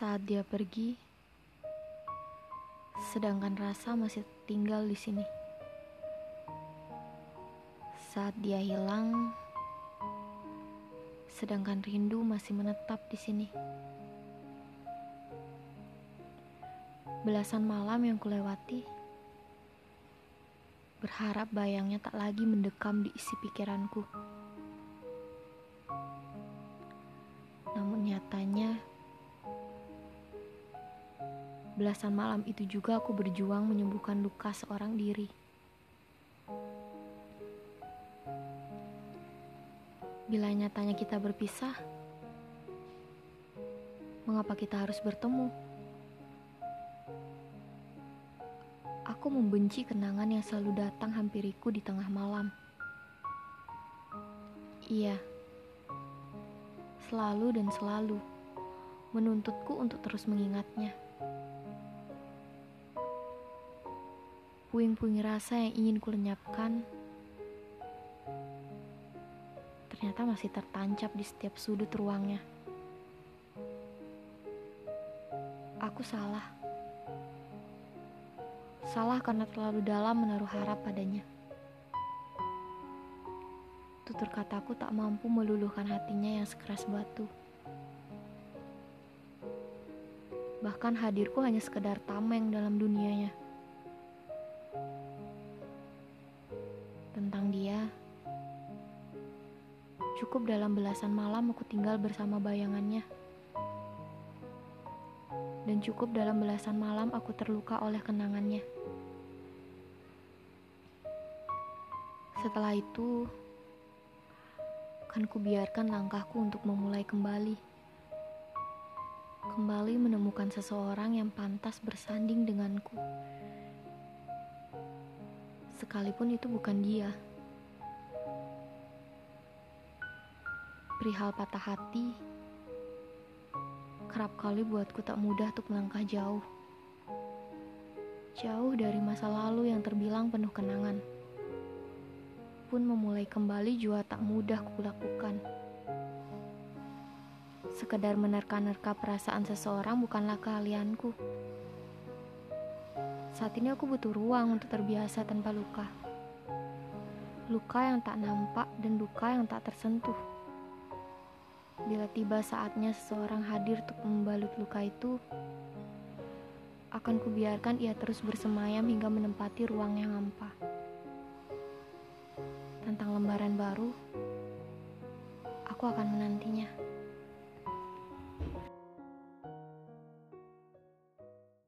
Saat dia pergi, sedangkan rasa masih tinggal di sini. Saat dia hilang, sedangkan rindu masih menetap di sini. Belasan malam yang kulewati, berharap bayangnya tak lagi mendekam di isi pikiranku. Namun nyatanya, belasan malam itu juga aku berjuang menyembuhkan luka seorang diri. Bila nyatanya kita berpisah, mengapa kita harus bertemu? Aku membenci kenangan yang selalu datang hampiriku di tengah malam. Iya, selalu dan selalu menuntutku untuk terus mengingatnya. Puing-puing rasa yang ingin kulenyapkan ternyata masih tertancap di setiap sudut ruangnya. Aku salah. Salah karena terlalu dalam menaruh harap padanya. Tutur kataku tak mampu meluluhkan hatinya yang sekeras batu. Bahkan hadirku hanya sekedar tameng dalam dunianya. Cukup dalam belasan malam aku tinggal bersama bayangannya dan cukup dalam belasan malam aku terluka oleh kenangannya. Setelah itu, kan kubiarkan langkahku untuk memulai kembali. Kembali menemukan seseorang yang pantas bersanding denganku. Sekalipun itu bukan dia. Perihal patah hati, kerap kali buatku tak mudah untuk melangkah jauh. Jauh dari masa lalu yang terbilang penuh kenangan pun memulai kembali juga tak mudah kulakukan. Sekedar menerka-nerka perasaan seseorang bukanlah keahlianku. Saat ini aku butuh ruang untuk terbiasa tanpa luka. Luka yang tak nampak dan luka yang tak tersentuh. Bila tiba saatnya seseorang hadir untuk membalut luka itu, akan kubiarkan ia terus bersemayam hingga menempati ruang yang hampa tentang lembaran baru, aku akan menantinya.